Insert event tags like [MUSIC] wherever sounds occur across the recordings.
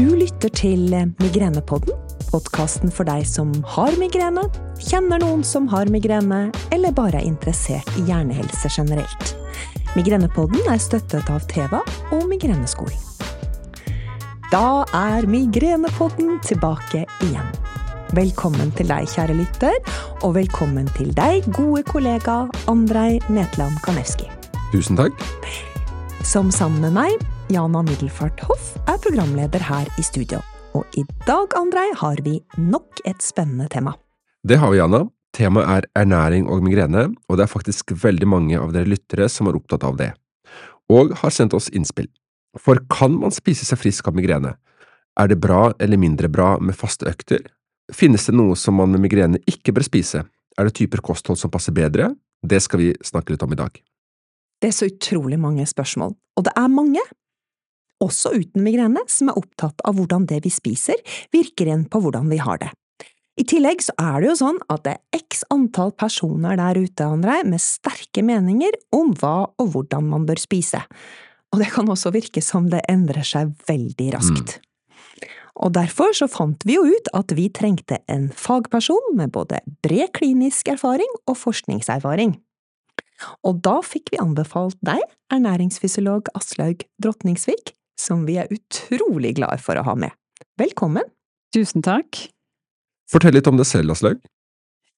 Du lytter til Migrenepodden, podkasten for deg som har migrene, kjenner noen som har migrene, eller bare er interessert i hjernehelse generelt. Migrenepodden er støttet av Teva og Migreneskolen. Da er Migrenepodden tilbake igjen. Velkommen til deg, kjære lytter, og velkommen til deg, gode kollega Andrej Netland Kanevski. Tusen takk. Som sammen med meg, Jana Middelfart Hoff, er programleder her i studio. Og i dag, Andrej, har vi nok et spennende tema. Det har vi, Jana. Temaet er ernæring og migrene, og det er faktisk veldig mange av dere lyttere som er opptatt av det, og har sendt oss innspill. For kan man spise seg frisk av migrene? Er det bra eller mindre bra med faste økter? Finnes det noe som man med migrene ikke bør spise? Er det typer kosthold som passer bedre? Det skal vi snakke litt om i dag. Det er så utrolig mange spørsmål, og det er mange, også uten migrene, som er opptatt av hvordan det vi spiser, virker inn på hvordan vi har det. I tillegg så er det jo sånn at det er x antall personer der ute, André, med sterke meninger om hva og hvordan man bør spise, og det kan også virke som det endrer seg veldig raskt. Mm. Og derfor så fant vi jo ut at vi trengte en fagperson med både bred klinisk erfaring og forskningserfaring. Og da fikk vi anbefalt deg, ernæringsfysiolog Aslaug Drotningsvik, som vi er utrolig glad for å ha med. Velkommen! Tusen takk. Fortell litt om deg selv, Aslaug.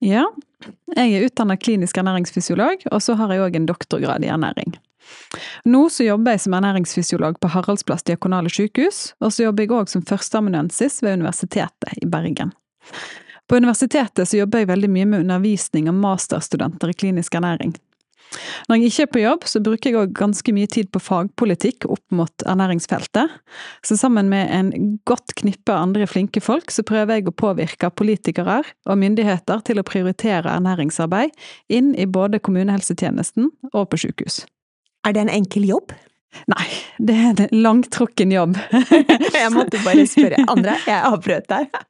Ja, jeg er utdannet klinisk ernæringsfysiolog, og så har jeg òg en doktorgrad i ernæring. Nå så jobber jeg som ernæringsfysiolog på Haraldsplass diakonale sykehus, og så jobber jeg òg som førsteamanuensis ved Universitetet i Bergen. På universitetet så jobber jeg veldig mye med undervisning av masterstudenter i klinisk ernæring. Når jeg ikke er på jobb, så bruker jeg òg ganske mye tid på fagpolitikk opp mot ernæringsfeltet. Så sammen med en godt knippe andre flinke folk, så prøver jeg å påvirke politikere og myndigheter til å prioritere ernæringsarbeid inn i både kommunehelsetjenesten og på sykehus. Er det en enkel jobb? Nei, det er en langtrukken jobb. [LAUGHS] jeg måtte bare spørre. Andre, jeg avbrøt deg.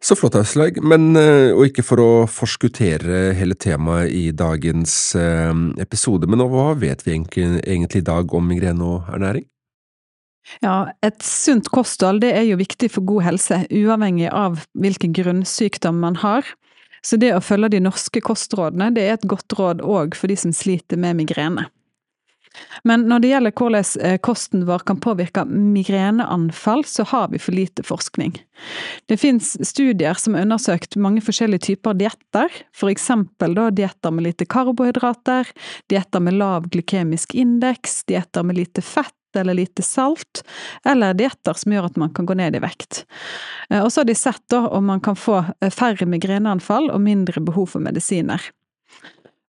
Så flott, Auslaug, men eh, og ikke for å forskuttere hele temaet i dagens eh, episode, men hva vet vi egentlig i dag om migrene og ernæring? Ja, et sunt kosthold det er jo viktig for god helse, uavhengig av hvilken grunnsykdom man har. Så det å følge de norske kostrådene, det er et godt råd òg for de som sliter med migrene. Men når det gjelder hvordan eh, kosten vår kan påvirke migreneanfall, så har vi for lite forskning. Det finnes studier som har undersøkt mange forskjellige typer dietter, da dietter med lite karbohydrater, dietter med lav glykemisk indeks, dietter med lite fett eller lite salt, eller dietter som gjør at man kan gå ned i vekt. Eh, og så har de sett da om man kan få eh, færre migreneanfall og mindre behov for medisiner.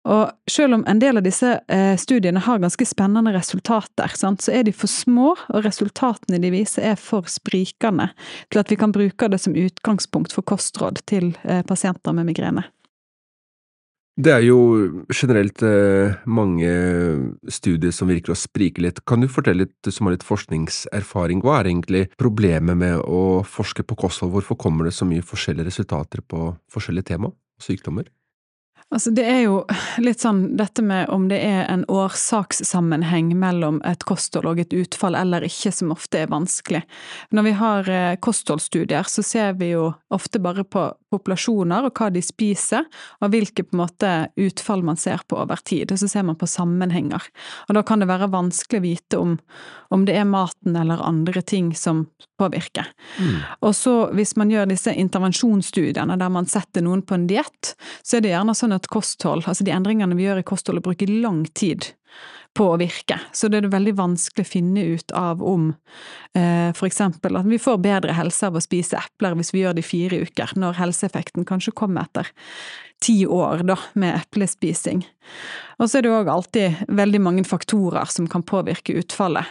Og selv om en del av disse eh, studiene har ganske spennende resultater, så er de for små, og resultatene de viser er for sprikende til at vi kan bruke det som utgangspunkt for kostråd til eh, pasienter med migrene. Det er jo generelt eh, mange studier som virker å sprike litt. Kan du fortelle litt, du som har litt forskningserfaring, hva er egentlig problemet med å forske på kosthold? Hvorfor kommer det så mye forskjellige resultater på forskjellige tema og sykdommer? Altså, det er jo litt sånn dette med om det er en årsakssammenheng mellom et kosthold og et utfall eller ikke, som ofte er vanskelig. Når vi har eh, kostholdsstudier, så ser vi jo ofte bare på populasjoner og hva de spiser, og hvilke på en måte utfall man ser på over tid. Og så ser man på sammenhenger. Og da kan det være vanskelig å vite om, om det er maten eller andre ting som påvirker. Mm. Og så hvis man gjør disse intervensjonsstudiene der man setter noen på en diett, så er det gjerne sånn at kosthold, altså de endringene vi gjør i kostholdet, bruker lang tid på å virke. Så det er veldig vanskelig å finne ut av om eh, for eksempel at vi får bedre helse av å spise epler hvis vi gjør det i fire uker, når helseeffekten kanskje kommer etter ti år da, med eplespising. Og så er det òg alltid veldig mange faktorer som kan påvirke utfallet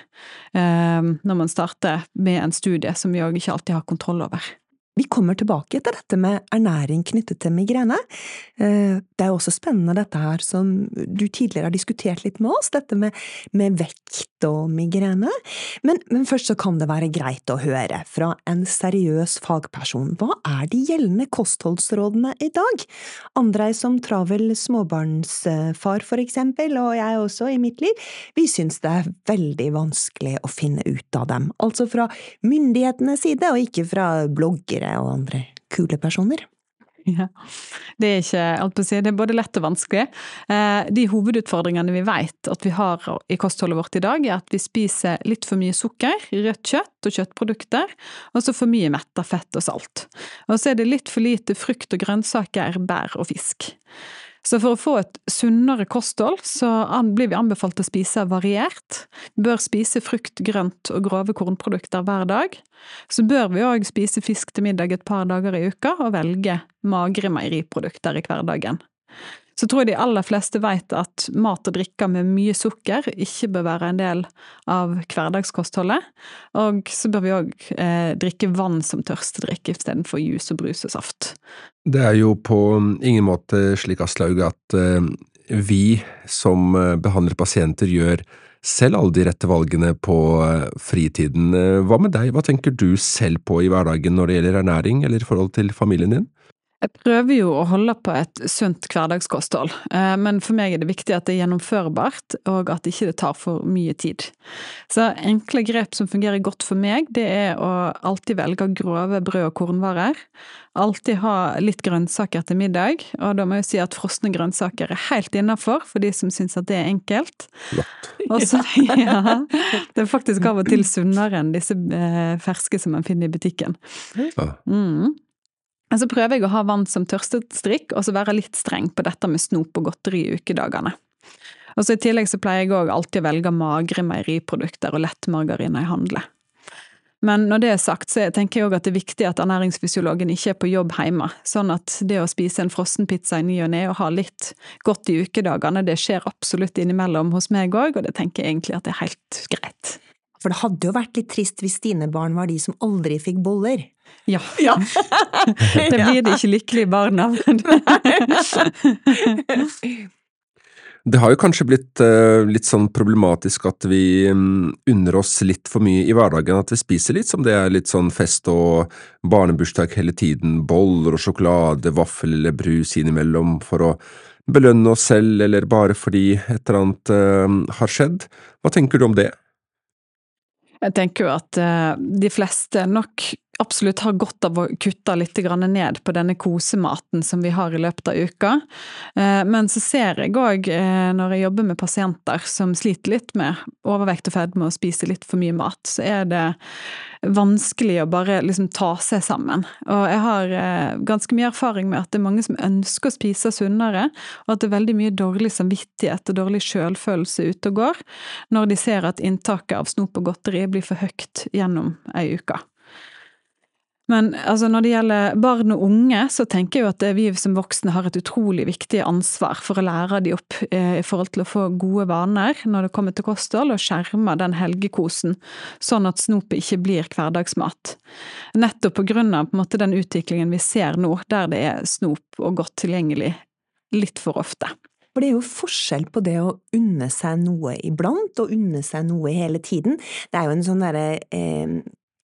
eh, når man starter med en studie som vi òg ikke alltid har kontroll over. Vi kommer tilbake til dette med ernæring knyttet til migrene. Eh, det er også spennende dette her som du tidligere har diskutert litt med oss, dette med, med vekt og migrene. Men, men, først så kan det være greit å høre fra en seriøs fagperson, hva er de gjeldende kostholdsrådene i dag? Andrei som travel småbarnsfar for eksempel, og jeg også i mitt liv, vi syns det er veldig vanskelig å finne ut av dem, altså fra myndighetenes side og ikke fra bloggere og andre kule personer. Ja. Det er ikke alt på å si, det er både lett og vanskelig. Eh, de hovedutfordringene vi vet at vi har i kostholdet vårt i dag, er at vi spiser litt for mye sukker, rødt kjøtt og kjøttprodukter, og så for mye metta fett og salt. Og så er det litt for lite frukt og grønnsaker, bær og fisk. Så for å få et sunnere kosthold, så blir vi anbefalt å spise variert. Vi bør spise frukt, grønt og grove kornprodukter hver dag. Så bør vi òg spise fisk til middag et par dager i uka, og velge magre meieriprodukter i hverdagen så tror jeg de aller fleste vet at mat og drikker med mye sukker ikke bør være en del av hverdagskostholdet. Og så bør vi òg eh, drikke vann som tørstedrikk istedenfor juice og brus og saft. Det er jo på ingen måte slik, Aslaug, at eh, vi som eh, behandler pasienter gjør selv alle de rette valgene på eh, fritiden. Eh, hva med deg, hva tenker du selv på i hverdagen når det gjelder ernæring eller i forhold til familien din? Jeg prøver jo å holde på et sunt hverdagskosthold, eh, men for meg er det viktig at det er gjennomførbart, og at ikke det tar for mye tid. Så enkle grep som fungerer godt for meg, det er å alltid velge grove brød og kornvarer. Alltid ha litt grønnsaker til middag, og da må jeg si at frosne grønnsaker er helt innafor for de som syns at det er enkelt. [LAUGHS] Også, ja, det er faktisk av og til sunnere enn disse eh, ferske som man finner i butikken. Mm. Så prøver jeg å ha vann som tørstestrikk, og så være litt streng på dette med snop og godteri i ukedagene. Og så I tillegg så pleier jeg òg alltid å velge magre meieriprodukter og lettmargarin når jeg handler. Men når det er sagt, så tenker jeg òg at det er viktig at ernæringsfysiologen ikke er på jobb hjemme. Sånn at det å spise en frossenpizza i ny og ne og ha litt godt i ukedagene, det skjer absolutt innimellom hos meg òg, og det tenker jeg egentlig at det er helt greit. For det hadde jo vært litt trist hvis dine barn var de som aldri fikk boller. Ja. ja. [LAUGHS] det blir de ikke lykkelige barna av. det har jo kanskje blitt uh, litt sånn problematisk at vi um, unner oss litt for mye i hverdagen, at vi spiser litt som det er litt sånn fest og barnebursdag hele tiden, boller og sjokolade, vaffel eller brus innimellom for å belønne oss selv eller bare fordi et eller annet uh, har skjedd. Hva tenker du om det? Jeg tenker jo at uh, de fleste nok absolutt har godt av å kutte litt ned på denne kosematen som vi har i løpet av uka. Uh, men så ser jeg òg, uh, når jeg jobber med pasienter som sliter litt med overvekt og fedme og spiser litt for mye mat, så er det vanskelig å bare liksom ta seg sammen. Og jeg har ganske mye erfaring med at det er mange som ønsker å spise sunnere, og at det er veldig mye dårlig samvittighet og dårlig sjølfølelse ute og går når de ser at inntaket av snop og godteri blir for høyt gjennom ei uke. Men altså, når det gjelder barn og unge, så tenker jeg jo at vi som voksne har et utrolig viktig ansvar for å lære de opp eh, i forhold til å få gode vaner når det kommer til kosthold, og skjerme den helgekosen, sånn at snopet ikke blir hverdagsmat. Nettopp på grunn av på måte, den utviklingen vi ser nå, der det er snop og godt tilgjengelig litt for ofte. For det er jo forskjell på det å unne seg noe iblant og unne seg noe hele tiden. Det er jo en sånn derre eh,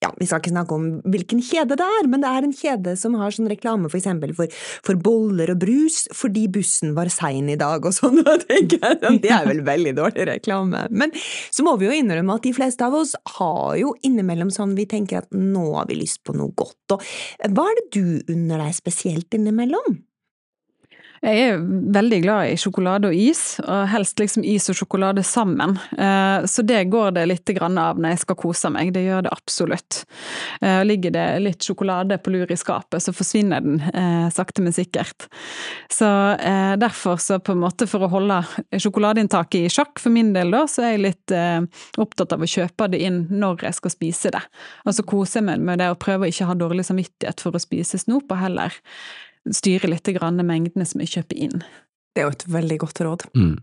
ja, vi skal ikke snakke om hvilken kjede det er, men det er en kjede som har sånn reklame for eksempel for, for boller og brus fordi bussen var sein i dag og sånn, [LAUGHS] og tenker jeg at det er vel veldig dårlig reklame. Men så må vi jo innrømme at de fleste av oss har jo innimellom sånn vi tenker at nå har vi lyst på noe godt, og hva er det du unner deg spesielt innimellom? Jeg er veldig glad i sjokolade og is, og helst liksom is og sjokolade sammen. Eh, så det går det litt av når jeg skal kose meg, det gjør det absolutt. Eh, ligger det litt sjokolade på lur i skapet, så forsvinner den eh, sakte, men sikkert. Så derfor, så på en måte for å holde sjokoladeinntaket i sjakk for min del, da, så er jeg litt opptatt av å kjøpe det inn når jeg skal spise det. Og så koser jeg meg med det og prøver å ikke ha dårlig samvittighet for å spise snop, og heller styre litt grann mengdene som jeg kjøper inn. Det er jo et veldig godt råd. Mm.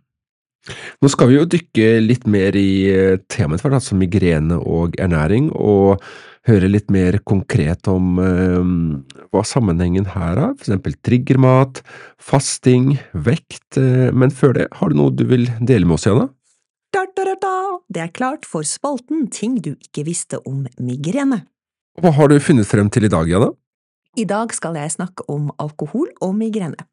Nå skal vi jo dykke litt mer i eh, temaet vårt, altså migrene og ernæring. og høre litt mer konkret om eh, hva sammenhengen her er, eksempel triggermat, fasting, vekt, eh, men før det, har du noe du vil dele med oss, Jana? Da, da, da, da. Det er klart for spalten Ting du ikke visste om migrene. Hva har du funnet frem til i dag, Jana? I dag skal jeg snakke om alkohol og migrene.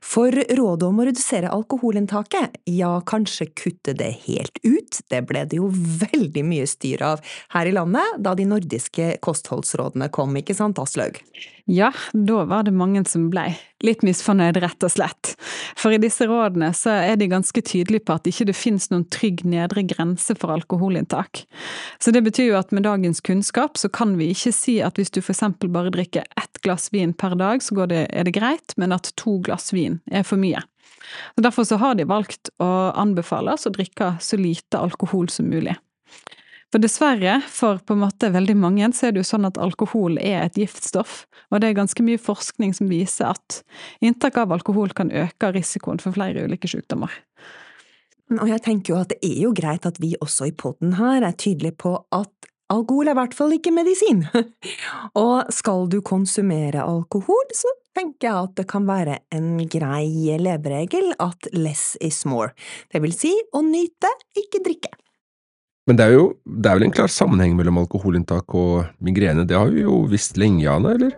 For rådet om å redusere alkoholinntaket, ja, kanskje kutte det helt ut, det ble det jo veldig mye styr av her i landet da de nordiske kostholdsrådene kom, ikke sant, Aslaug? Ja, da var det mange som blei litt misfornøyd, rett og slett. For i disse rådene så er de ganske tydelige på at ikke det finnes noen trygg nedre grense for alkoholinntak. Så det betyr jo at med dagens kunnskap så kan vi ikke si at hvis du eksempel bare drikker ett glass vin per dag, så det, er det greit, men at to glass vin er for mye. Så derfor så har de valgt å anbefale oss å drikke så lite alkohol som mulig. For dessverre, for på en måte veldig mange, så er det jo sånn at alkohol er et giftstoff, og det er ganske mye forskning som viser at inntak av alkohol kan øke risikoen for flere ulike sykdommer. Og jeg tenker jo at det er jo greit at vi også i poden her er tydelige på at alkohol er i hvert fall ikke medisin. [LAUGHS] og skal du konsumere alkohol, så tenker jeg at det kan være en grei leveregel at less is more, det vil si å nyte, ikke drikke. Men det er jo det er vel en klar sammenheng mellom alkoholinntak og migrene, det har vi jo visst lenge, Anna, eller?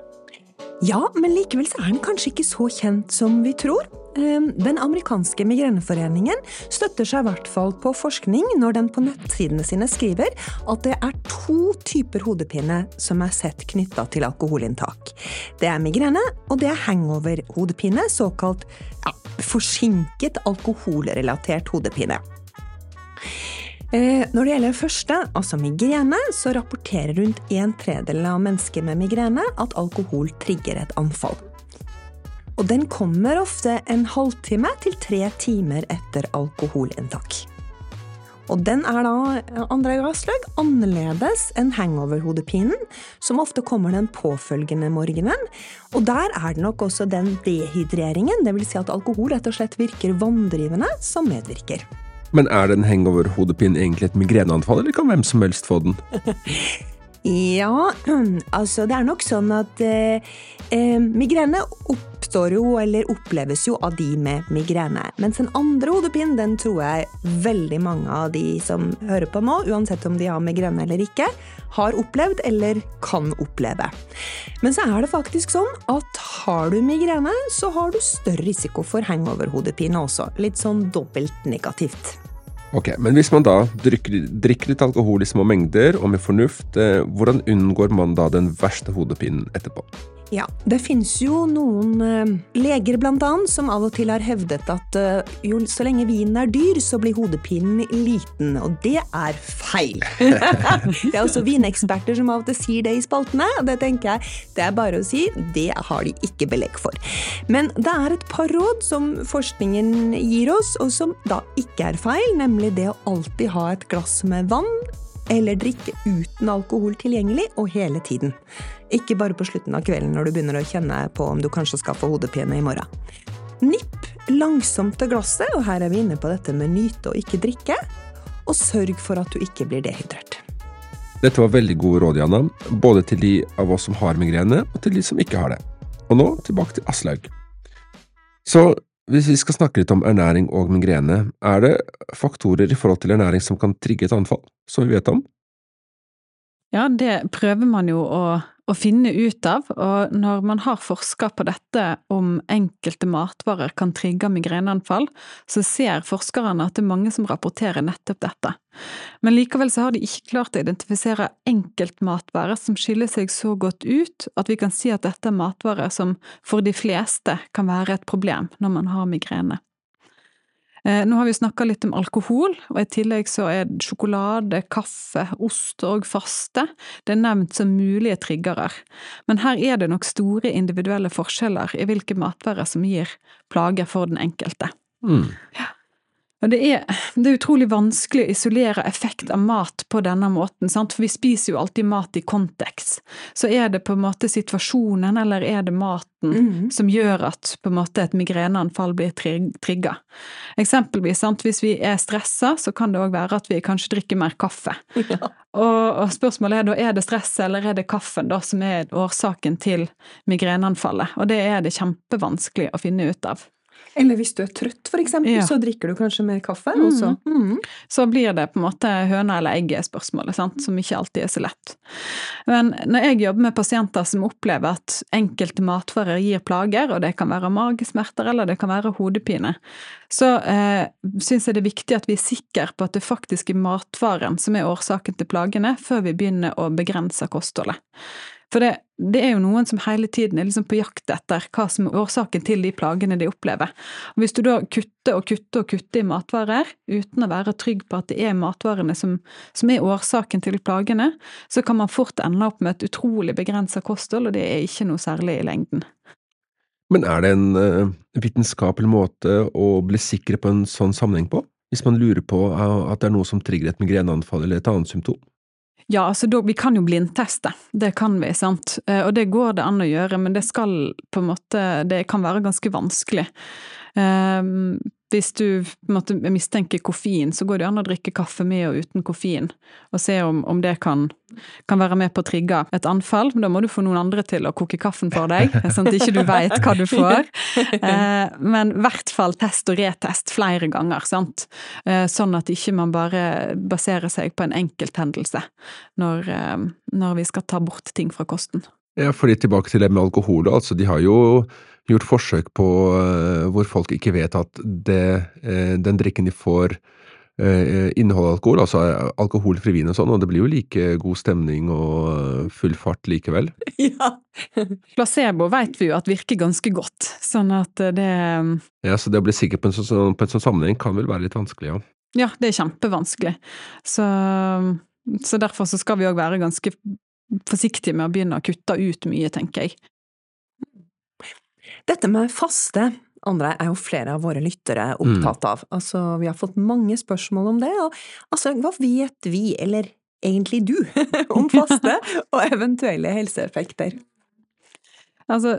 Ja, men likevel så er den kanskje ikke så kjent som vi tror. Ehm, den amerikanske migreneforeningen støtter seg i hvert fall på forskning når den på nettsidene sine skriver at det er to typer hodepine som er sett knytta til alkoholinntak. Det er migrene, og det er hangover-hodepine, såkalt ja, forsinket alkoholrelatert hodepine. Eh, når det gjelder første, altså migrene, så rapporterer rundt en tredel av mennesker med migrene at alkohol trigger et anfall. Og den kommer ofte en halvtime til tre timer etter alkoholinntak. Og den er da, andre Gasløg, annerledes enn hangover-hodepinen, som ofte kommer den påfølgende morgenen. Og der er det nok også den dehydreringen, dvs. Si at alkohol rett og slett virker vanndrivende, som medvirker. Men er den hangover-hodepine egentlig et migreneanfall, eller kan hvem som helst få den? [LAUGHS] ja, [CLEARS THROAT] altså det er nok sånn at eh, eh, migrene oppstår jo, eller oppleves jo, av de med migrene. Mens den andre hodepinen, den tror jeg veldig mange av de som hører på nå, uansett om de har migrene eller ikke, har opplevd eller kan oppleve. Men så er det faktisk sånn at har du migrene, så har du større risiko for hangover-hodepine også. Litt sånn dobbelt negativt. Ok, Men hvis man da drikker, drikker, litt alkohol i små mengder og med fornuft, eh, hvordan unngår man da den verste hodepinen etterpå? Ja, det finnes jo noen uh, leger blant annet som av og til har hevdet at uh, jo så lenge vinen er dyr, så blir hodepinen liten, og det er feil. [LAUGHS] det er også vineksperter som av og til sier det i spaltene, og det tenker jeg det er bare å si, det har de ikke belegg for. Men det er et par råd som forskningen gir oss, og som da ikke er feil, nemlig det å alltid ha et glass med vann eller drikke uten alkohol tilgjengelig og hele tiden. Ikke bare på slutten av kvelden når du begynner å kjenne på om du kanskje skal få hodepine i morgen. Nipp langsomt til glasset, og her er vi inne på dette med nyte og ikke drikke. Og sørg for at du ikke blir dehydrert. Dette var veldig gode råd, Janna, både til de av oss som har migrene, og til de som ikke har det. Og nå tilbake til Aslaug. Så hvis vi skal snakke litt om ernæring og migrene, er det faktorer i forhold til ernæring som kan trigge et anfall, som vi vet om? Ja, det prøver man jo å å finne ut av, og når man har forska på dette om enkelte matvarer kan trigge migreneanfall, så ser forskerne at det er mange som rapporterer nettopp dette. Men likevel så har de ikke klart å identifisere enkeltmatvarer som skiller seg så godt ut at vi kan si at dette er matvarer som for de fleste kan være et problem når man har migrene. Eh, nå har vi snakka litt om alkohol, og i tillegg så er sjokolade, kaffe, ost og faste det er nevnt som mulige triggere. Men her er det nok store individuelle forskjeller i hvilke matvarer som gir plager for den enkelte. Mm. Ja. Og det er, det er, utrolig vanskelig å isolere effekt av mat på denne måten, sant? for vi spiser jo alltid mat i kontekst. Så er det på en måte situasjonen, eller er det maten, mm. som gjør at på en måte et migreneanfall blir trigga? Eksempelvis, sant? hvis vi er stressa, så kan det òg være at vi kanskje drikker mer kaffe. Ja. Og, og, spørsmålet er da, er det stresset eller er det kaffen da som er årsaken til migreneanfallet? Og det er det kjempevanskelig å finne ut av. Eller hvis du er trøtt, eksempel, ja. så drikker du kanskje mer kaffe. Mm. Også. Mm. Så blir det på en måte høna eller egget-spørsmålet, som ikke alltid er så lett. Men når jeg jobber med pasienter som opplever at enkelte matvarer gir plager, og det kan være magesmerter eller det kan være hodepine, så eh, syns jeg det er viktig at vi er sikre på at det faktisk er matvaren som er årsaken til plagene, før vi begynner å begrense kostholdet. For det, det, er jo noen som hele tiden er liksom på jakt etter hva som er årsaken til de plagene de opplever. Og Hvis du da kutter og kutter og kutter i matvarer, uten å være trygg på at det er matvarene som, som er årsaken til plagene, så kan man fort ende opp med et utrolig begrensa kosthold, og det er ikke noe særlig i lengden. Men er det en uh, vitenskapelig måte å bli sikker på en sånn sammenheng på? Hvis man lurer på uh, at det er noe som trigger et migreneanfall eller et annet symptom? Ja, altså da, vi kan jo blindteste, det kan vi, sant. Eh, og det går det an å gjøre, men det skal på en måte Det kan være ganske vanskelig. Um, hvis du måtte mistenke koffein, så går det an å drikke kaffe med og uten koffein, og se om, om det kan, kan, være med på å trigge et anfall. Men da må du få noen andre til å koke kaffen for deg, [LAUGHS] sånn at ikke du veit hva du får. [LAUGHS] Eh, men i hvert fall test og retest flere ganger, sant? Eh, sånn at ikke man bare baserer seg på en enkelthendelse når, eh, når vi skal ta bort ting fra kosten. Ja, fordi tilbake til det med alkohol, altså de har jo gjort forsøk på uh, hvor folk ikke vet at det, uh, den drikken de får uh, inneholder alkohol, altså alkoholfri vin og sånn, og det blir jo like god stemning og full fart likevel. [LAUGHS] Ja. Placebo vet vi jo at virker ganske godt, sånn at det Ja, så det å bli sikker på en sånn, på en sånn sammenheng kan vel være litt vanskelig, ja. Ja, det er kjempevanskelig. Så, så derfor så skal vi òg være ganske forsiktige med å begynne å kutte ut mye, tenker jeg. Dette med faste, Andre, er jo flere av våre lyttere opptatt av. Mm. Altså, vi har fått mange spørsmål om det, og altså, hva vet vi, eller egentlig du, [LAUGHS] om faste [LAUGHS] og eventuelle helseeffekter? Altså,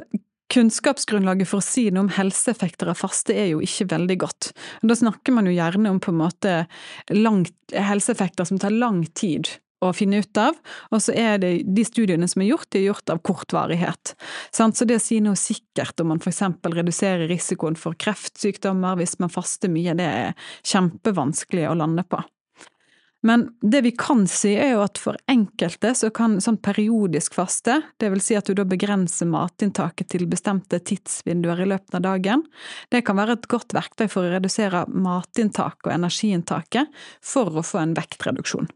Kunnskapsgrunnlaget for å si noe om helseeffekter av faste er jo ikke veldig godt. Da snakker man jo gjerne om på en måte langt, helseeffekter som tar lang tid å finne ut av, og så er det de studiene som er gjort, de er gjort av kortvarighet. Så det å si noe sikkert om man f.eks. reduserer risikoen for kreftsykdommer hvis man faster mye, det er kjempevanskelig å lande på. Men det vi kan si, er jo at for enkelte så kan sånn periodisk faste, vil si at du da begrenser matinntaket til bestemte tidsvinduer i løpet av dagen, det kan være et godt verktøy for å redusere matinntaket og energiinntaket for å få en vektreduksjon.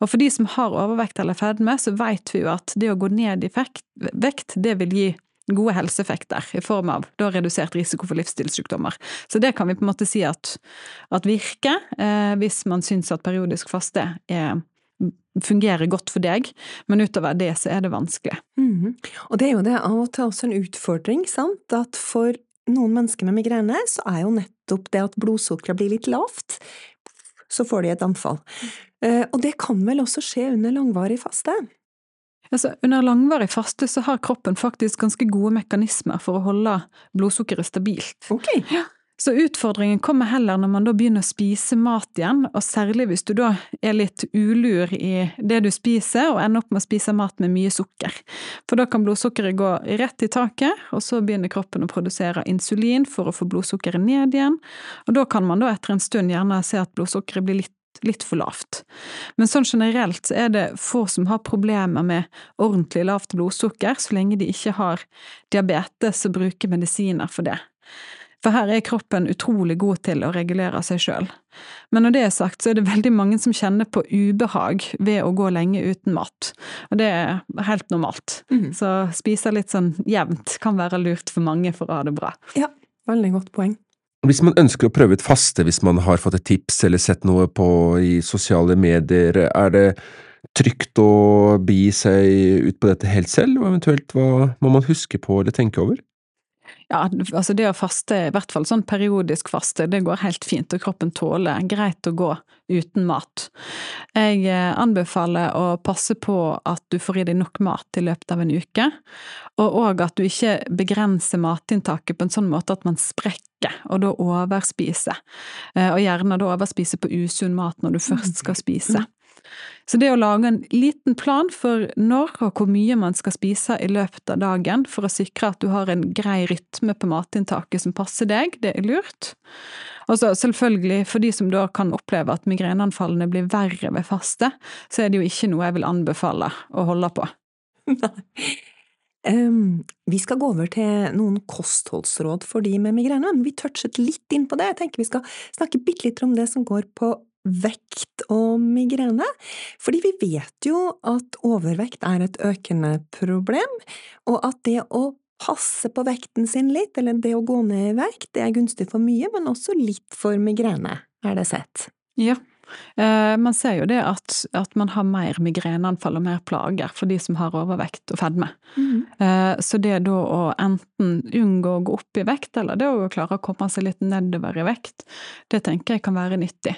Og for de som har overvekt eller fedme, så vet vi jo at det å gå ned i vekt, det vil gi gode helseeffekter i form av da redusert risiko for livsstilssykdommer. Så det kan vi på en måte si at, at virker, eh, hvis man syns at periodisk faste er, fungerer godt for deg, men utover det så er det vanskelig. Mm. Og det er jo det av og til også en utfordring, sant, at for noen mennesker med migrene så er jo nettopp det at blodsukkeret blir litt lavt, så får de et anfall. Eh, og det kan vel også skje under langvarig faste? Altså, under langvarig faste så har kroppen faktisk ganske gode mekanismer for å holde blodsukkeret stabilt. Okay. Ja. Så utfordringen kommer heller når man da begynner å spise mat igjen, og særlig hvis du da er litt ulur i det du spiser og ender opp med å spise mat med mye sukker. For da kan blodsukkeret gå rett i taket, og så begynner kroppen å produsere insulin for å få blodsukkeret ned igjen, og da kan man da etter en stund gjerne se at blodsukkeret blir litt litt for lavt. Men sånn generelt så er det få som har problemer med ordentlig lavt blodsukker, så lenge de ikke har diabetes og bruker medisiner for det. For her er kroppen utrolig god til å regulere seg sjøl. Men når det er sagt, så er det veldig mange som kjenner på ubehag ved å gå lenge uten mat. Og det er helt normalt. Mm. Så spise litt sånn jevnt kan være lurt for mange for å ha det bra. Ja, veldig godt poeng. Hvis man ønsker å prøve ut faste, hvis man har fått et tips eller sett noe på i sosiale medier, er det trygt å bi seg ut på dette helt selv, og eventuelt hva må man huske på eller tenke over? Ja, altså det å faste, i hvert fall sånn periodisk faste, det går helt fint, og kroppen tåler greit å gå uten mat. Jeg eh, anbefaler å passe på at du får i deg nok mat i løpet av en uke, og òg at du ikke begrenser matinntaket på en sånn måte at man sprekker, og da overspiser. Eh, og gjerne da overspiser på usunn mat når du først skal spise. Så det å lage en liten plan for når og hvor mye man skal spise i løpet av dagen, for å sikre at du har en grei rytme på matinntaket som passer deg, det er lurt. Og så selvfølgelig, for de som da kan oppleve at migreneanfallene blir verre ved faste, så er det jo ikke noe jeg vil anbefale å holde på. Um, [LAUGHS] vi skal gå over til noen kostholdsråd for de med migrene, men vi touchet litt inn på det. Jeg tenker vi skal snakke bitte litt om det som går på vekt og migrene, fordi vi vet jo at overvekt er et økende problem, og at det å passe på vekten sin litt, eller det å gå ned i vekt, det er gunstig for mye, men også litt for migrene, er det sett. Ja, man ser jo det at, at, man har mer migreneanfall og mer plager for de som har overvekt og fedme. Mm. Så det da å enten unngå å gå opp i vekt, eller det å klare å komme seg litt nedover i vekt, det tenker jeg kan være nyttig.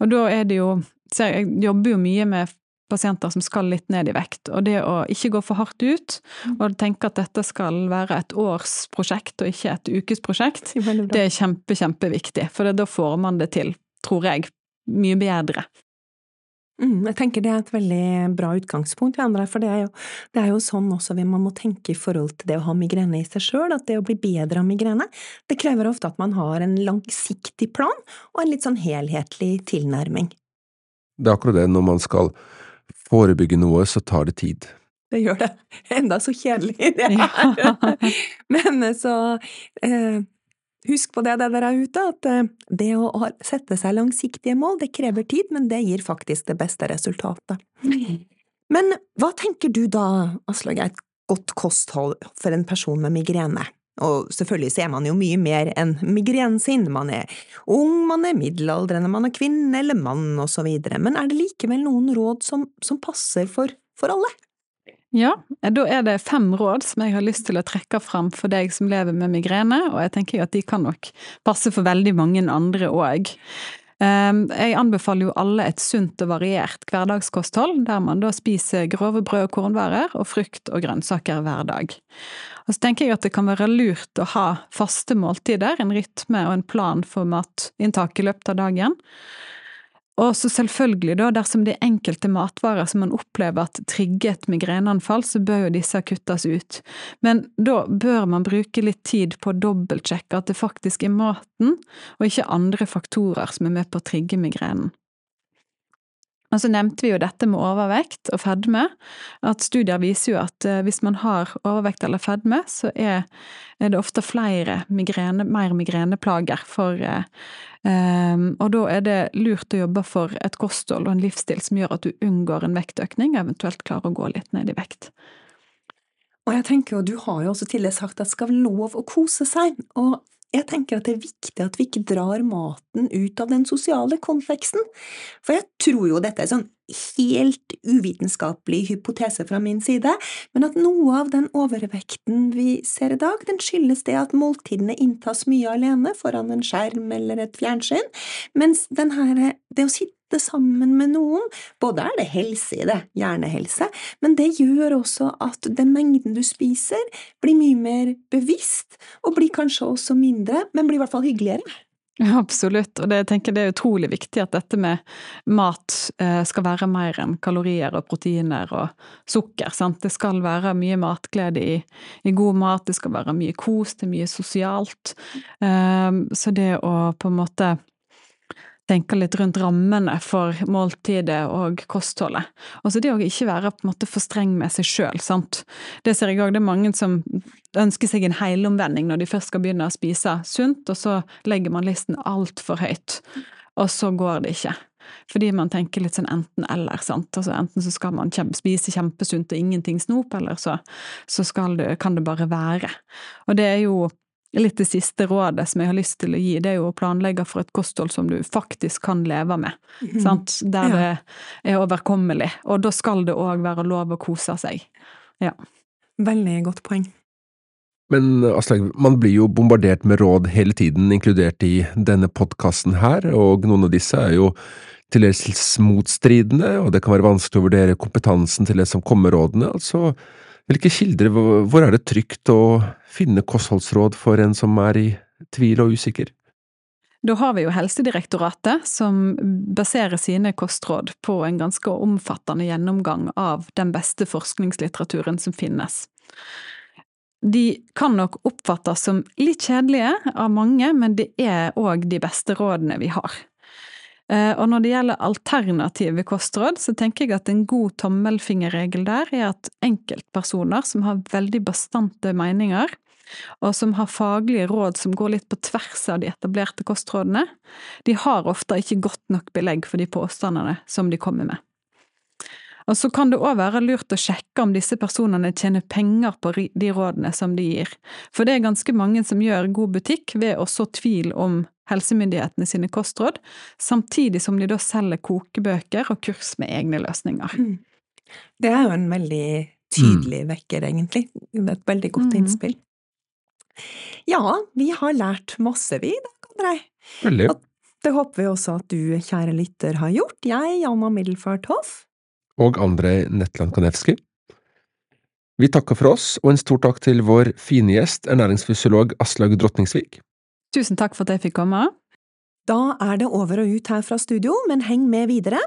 Og da er det jo Jeg jobber jo mye med pasienter som skal litt ned i vekt. Og det å ikke gå for hardt ut, mm. og tenke at dette skal være et årsprosjekt og ikke et ukesprosjekt, det er kjempe, kjempeviktig. For da får man det til, tror jeg, mye bedre. Mm, jeg tenker det er et veldig bra utgangspunkt, andre, for det er, jo, det er jo sånn også man må tenke i forhold til det å ha migrene i seg sjøl, at det å bli bedre av migrene, det krever ofte at man har en langsiktig plan og en litt sånn helhetlig tilnærming. Det er akkurat det, når man skal forebygge noe, så tar det tid. Det gjør det. [LAUGHS] Enda så kjedelig det er. [LAUGHS] Men så eh, Husk på det der ute, at eh, det å sette seg langsiktige mål, det krever tid, men det gir faktisk det beste resultatet. Men hva tenker du da, Aslaug, er et godt kosthold for en person med migrene? Og selvfølgelig ser man jo mye mer enn migrenen sin, man er ung, man er middelaldrende, man er kvinne eller mann og så videre, men er det likevel noen råd som, som passer for, for alle? Ja, da er det fem råd som jeg har lyst til å trekke fram for deg som lever med migrene, og jeg tenker at de kan nok passe for veldig mange andre òg. Ehm, jeg anbefaler jo alle et sunt og variert hverdagskosthold, der man da spiser grove brød og kornværer og frukt og grønnsaker hver dag. Og så tenker jeg at det kan være lurt å ha faste måltider, en rytme og en plan for matinntak i løpet av dagen. Og så selvfølgelig, da, dersom det er enkelte matvarer som man opplever at trigger et migreneanfall, så bør jo disse kuttes ut. Men da bør man bruke litt tid på å dobbeltsjekke at det faktisk er maten, og ikke andre faktorer som er med på å trigge migrenen. Og så nevnte vi jo dette med overvekt og fedme, at studier viser jo at eh, hvis man har overvekt eller fedme, så er, det ofte flere migrene, mer migreneplager for um, Og da er det lurt å jobbe for et kosthold og en livsstil som gjør at du unngår en vektøkning, eventuelt klarer å gå litt ned i vekt. Og jeg tenker jo, Du har jo også tidligere sagt at det skal lov å kose seg, og jeg tenker at det er viktig at vi ikke drar maten ut av den sosiale konteksten, for jeg tror jo dette er sånn helt uvitenskapelig hypotese fra min side, men at noe av den overvekten vi ser i dag, den skyldes det at måltidene inntas mye alene foran en skjerm eller et fjernsyn, mens her, det å sitte sammen med noen, både er det helse i det, hjernehelse, men det gjør også at den mengden du spiser, blir mye mer bevisst, og blir kanskje også mindre, men blir i hvert fall hyggeligere. Ja, absolutt, og det, jeg tenker det er utrolig viktig at dette med mat eh, skal være mer enn kalorier og proteiner og sukker. Sant? Det skal være mye matglede i, i, god mat, det skal være mye kos, det er mye sosialt. Um, så det å på en måte tenke litt rundt rammene for måltidet og kostholdet. Og så det å ikke være på en måte for streng med seg sjøl, sant. Det ser jeg òg, det er mange som ønsker seg en helomvending når de først skal begynne å spise sunt, og så legger man listen altfor høyt, og så går det ikke. Fordi man tenker litt sånn enten-eller, sant. Altså enten så skal man kjempe, spise kjempesunt og ingenting snop, eller så, så det, kan det bare være. Og det er jo litt det siste rådet som jeg har lyst til å gi, det er jo å planlegge for et kosthold som du faktisk kan leve med. Mm. Sant? Der ja. det er overkommelig. Og da skal det òg være lov å kose seg. Ja. Veldig godt poeng. Men Aslaug, man blir jo bombardert med råd hele tiden, inkludert i denne podkasten her, og noen av disse er jo til dels motstridende, og det kan være vanskelig å vurdere kompetansen til det som kommer rådene. Altså, hvilke kilder, hvor er det trygt å finne kostholdsråd for en som er i tvil og usikker? Da har vi jo Helsedirektoratet, som baserer sine kostråd på en ganske omfattende gjennomgang av den beste forskningslitteraturen som finnes. De kan nok oppfattes som litt kjedelige av mange, men det er òg de beste rådene vi har. Eh, og når det gjelder alternative kostråd, så tenker jeg at en god tommelfingerregel der er at enkeltpersoner som har veldig bastante meninger, og som har faglige råd som går litt på tvers av de etablerte kostrådene, de har ofte ikke godt nok belegg for de påstandene som de kommer med. Og så kan det òg være lurt å sjekke om disse personene tjener penger på de rådene som de gir, for det er ganske mange som gjør god butikk ved å så tvil om helsemyndighetene sine kostråd, samtidig som de da selger kokebøker og kurs med egne løsninger. Mm. Det er jo en veldig tydelig mm. vekker, egentlig. Et veldig godt mm. innspill. Ja, vi har lært masse, vi, da, Andrei. Veldig. Det håper vi også at du, kjære lytter, har gjort. Jeg, Janna Middelfart Hoff, og Andrej Netland Kanevski. Vi takker for oss, og en stor takk til vår fine gjest, ernæringsfysiolog Aslaug Drotningsvik. Tusen takk for at jeg fikk komme. Da er det over og ut her fra studio, men heng med videre.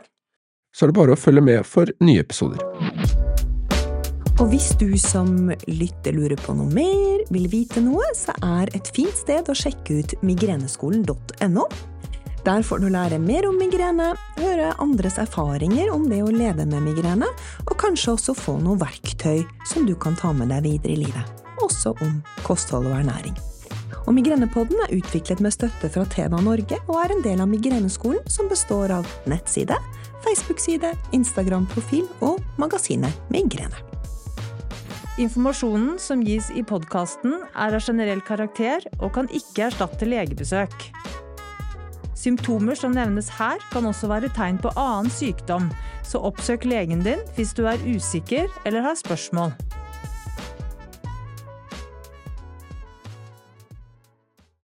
Så er det bare å følge med for nye episoder. Og hvis du som lytter lurer på noe mer, vil vite noe, så er et fint sted å sjekke ut migreneskolen.no. Der får du lære mer om migrene, høre andres erfaringer om det å leve med migrene, og kanskje også få noe verktøy som du kan ta med deg videre i livet. Også om kosthold og ernæring. Og Migrenepodden er utviklet med støtte fra Teva Norge og er en del av Migreneskolen, som består av nettside, Facebook-side, Instagram-profil og magasinet Migrene. Informasjonen som gis i podkasten er av generell karakter og kan ikke erstatte legebesøk. Symptomer som nevnes her, kan også være tegn på annen sykdom, så oppsøk legen din hvis du er usikker eller har spørsmål.